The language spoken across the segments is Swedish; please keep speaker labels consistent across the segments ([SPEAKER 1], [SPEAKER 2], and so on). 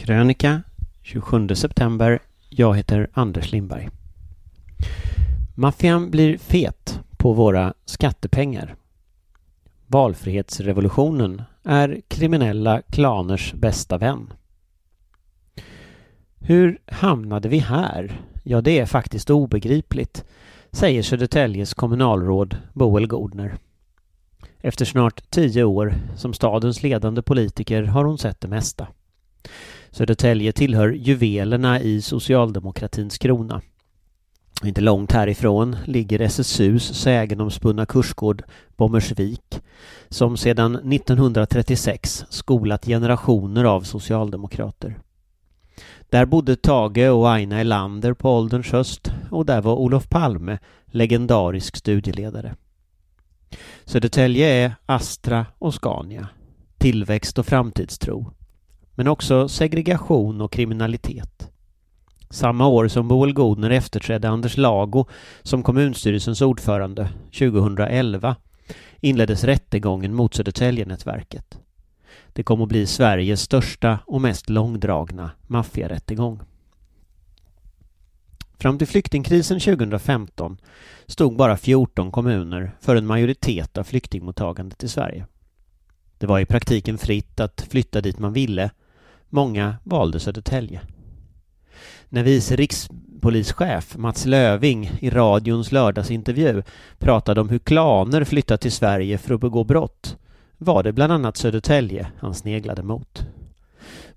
[SPEAKER 1] Krönika 27 september. Jag heter Anders Lindberg. Maffian blir fet på våra skattepengar. Valfrihetsrevolutionen är kriminella klaners bästa vän. Hur hamnade vi här? Ja, det är faktiskt obegripligt, säger Södertäljes kommunalråd Boel Godner. Efter snart tio år som stadens ledande politiker har hon sett det mesta. Södertälje tillhör juvelerna i socialdemokratins krona. Inte långt härifrån ligger SSUs sägenomspunna kursgård Bommersvik som sedan 1936 skolat generationer av socialdemokrater. Där bodde Tage och Aina Elander på ålderns höst och där var Olof Palme legendarisk studieledare. Södertälje är Astra och Scania, tillväxt och framtidstro, men också segregation och kriminalitet. Samma år som Boel Godner efterträdde Anders Lago som kommunstyrelsens ordförande, 2011, inleddes rättegången mot Södertäljenätverket. Det kom att bli Sveriges största och mest långdragna maffiarättegång. Fram till flyktingkrisen 2015 stod bara 14 kommuner för en majoritet av flyktingmottagandet i Sverige. Det var i praktiken fritt att flytta dit man ville. Många valde Södertälje. När vice rikspolischef Mats Löving i radions lördagsintervju pratade om hur klaner flyttat till Sverige för att begå brott var det bland annat Södertälje han sneglade mot.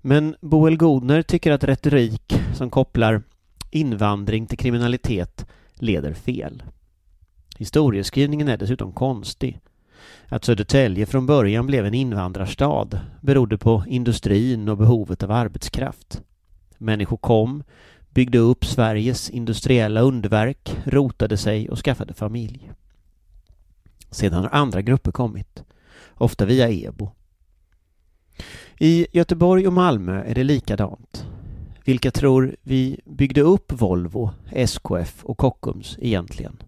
[SPEAKER 1] Men Boel Godner tycker att retorik som kopplar invandring till kriminalitet leder fel. Historieskrivningen är dessutom konstig. Att Södertälje från början blev en invandrarstad berodde på industrin och behovet av arbetskraft. Människor kom, byggde upp Sveriges industriella underverk, rotade sig och skaffade familj. Sedan har andra grupper kommit, ofta via EBO. I Göteborg och Malmö är det likadant. Vilka tror vi byggde upp Volvo, SKF och Kockums egentligen?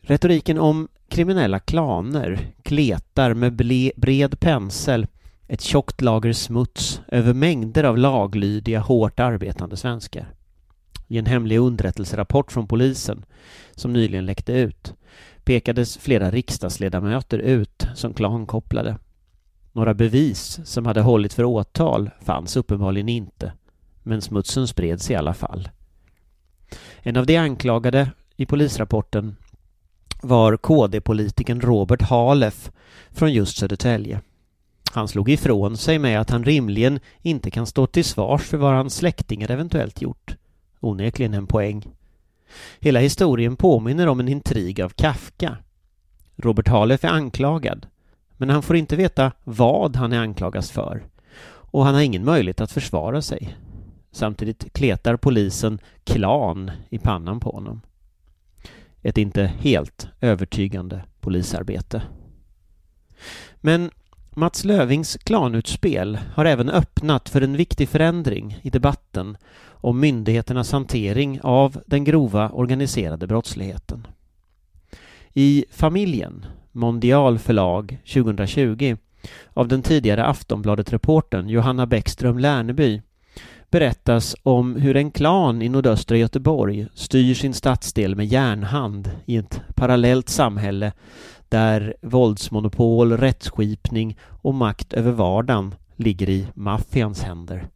[SPEAKER 1] Retoriken om kriminella klaner kletar med bred pensel ett tjockt lager smuts över mängder av laglydiga, hårt arbetande svenskar. I en hemlig underrättelserapport från polisen, som nyligen läckte ut, pekades flera riksdagsledamöter ut som klankopplade. Några bevis som hade hållit för åtal fanns uppenbarligen inte, men smutsen spreds i alla fall. En av de anklagade i polisrapporten var KD-politikern Robert Halef från just Södertälje. Han slog ifrån sig med att han rimligen inte kan stå till svars för vad hans släktingar eventuellt gjort. Onekligen en poäng. Hela historien påminner om en intrig av Kafka. Robert Halef är anklagad, men han får inte veta vad han är anklagas för och han har ingen möjlighet att försvara sig. Samtidigt kletar polisen klan i pannan på honom. Ett inte helt övertygande polisarbete. Men Mats Lövings klanutspel har även öppnat för en viktig förändring i debatten om myndigheternas hantering av den grova organiserade brottsligheten. I Familjen, Mondial förlag 2020 av den tidigare Aftonbladet-reportern Johanna Bäckström Lärneby berättas om hur en klan i nordöstra Göteborg styr sin stadsdel med järnhand i ett parallellt samhälle där våldsmonopol, rättsskipning och makt över vardagen ligger i maffians händer.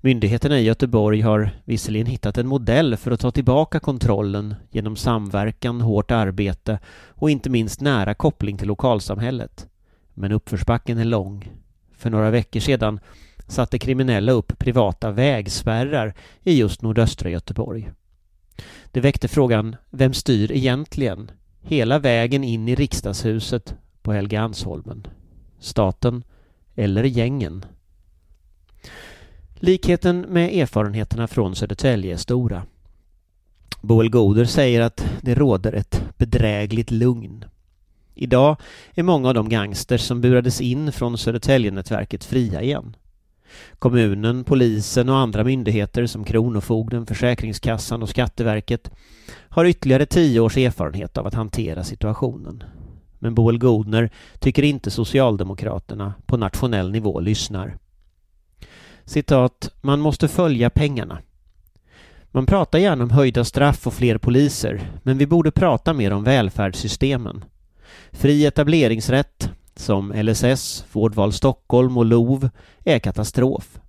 [SPEAKER 1] Myndigheterna i Göteborg har visserligen hittat en modell för att ta tillbaka kontrollen genom samverkan, hårt arbete och inte minst nära koppling till lokalsamhället. Men uppförsbacken är lång. För några veckor sedan satte kriminella upp privata vägspärrar i just nordöstra Göteborg. Det väckte frågan, vem styr egentligen? Hela vägen in i riksdagshuset på Helgeandsholmen. Staten eller gängen? Likheten med erfarenheterna från Södertälje är stora. Boel Goder säger att det råder ett bedrägligt lugn. Idag är många av de gangsters som burades in från Södertäljenätverket fria igen. Kommunen, polisen och andra myndigheter som Kronofogden, Försäkringskassan och Skatteverket har ytterligare tio års erfarenhet av att hantera situationen. Men Boel Godner tycker inte Socialdemokraterna på nationell nivå lyssnar. Citat, man måste följa pengarna. Man pratar gärna om höjda straff och fler poliser, men vi borde prata mer om välfärdssystemen. Fri etableringsrätt, som LSS, Vårdval Stockholm och LOV, är katastrof.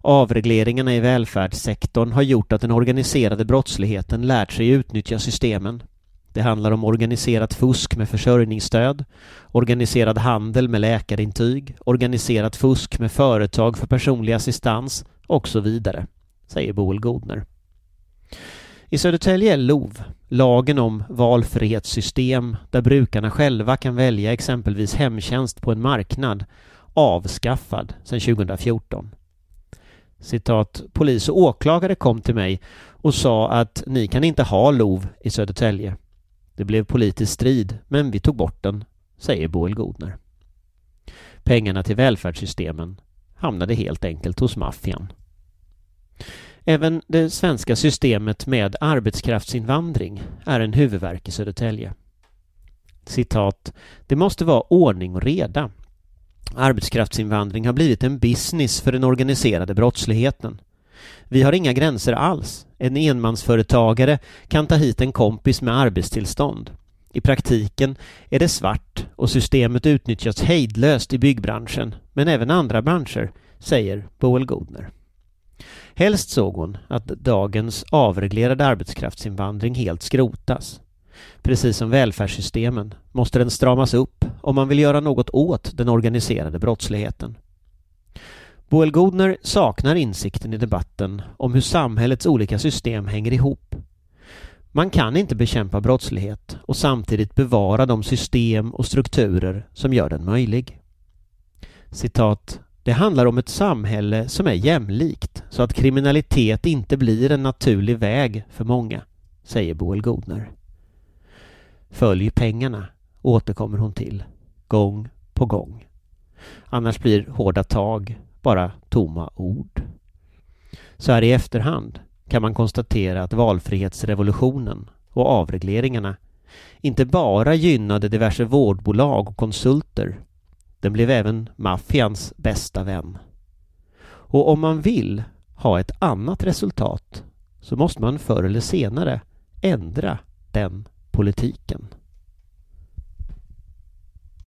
[SPEAKER 1] Avregleringarna i välfärdssektorn har gjort att den organiserade brottsligheten lärt sig utnyttja systemen. Det handlar om organiserat fusk med försörjningsstöd, organiserad handel med läkarintyg, organiserat fusk med företag för personlig assistans och så vidare, säger Boel Godner. I Södertälje är LOV, lagen om valfrihetssystem där brukarna själva kan välja exempelvis hemtjänst på en marknad, avskaffad sedan 2014. Citat, polis och åklagare kom till mig och sa att ni kan inte ha LOV i Södertälje. Det blev politisk strid, men vi tog bort den, säger Boel Godner. Pengarna till välfärdssystemen hamnade helt enkelt hos maffian. Även det svenska systemet med arbetskraftsinvandring är en huvudvärk i Södertälje. Citat. Det måste vara ordning och reda. Arbetskraftsinvandring har blivit en business för den organiserade brottsligheten. Vi har inga gränser alls. En enmansföretagare kan ta hit en kompis med arbetstillstånd. I praktiken är det svart och systemet utnyttjas hejdlöst i byggbranschen, men även andra branscher, säger Boel Godner. Helst såg hon att dagens avreglerade arbetskraftsinvandring helt skrotas. Precis som välfärdssystemen måste den stramas upp om man vill göra något åt den organiserade brottsligheten. Boel Godner saknar insikten i debatten om hur samhällets olika system hänger ihop. Man kan inte bekämpa brottslighet och samtidigt bevara de system och strukturer som gör den möjlig. Citat det handlar om ett samhälle som är jämlikt så att kriminalitet inte blir en naturlig väg för många, säger Boel Godner. Följ pengarna, återkommer hon till, gång på gång. Annars blir hårda tag bara tomma ord. Så här i efterhand kan man konstatera att valfrihetsrevolutionen och avregleringarna inte bara gynnade diverse vårdbolag och konsulter den blev även maffians bästa vän. Och om man vill ha ett annat resultat så måste man förr eller senare ändra den politiken.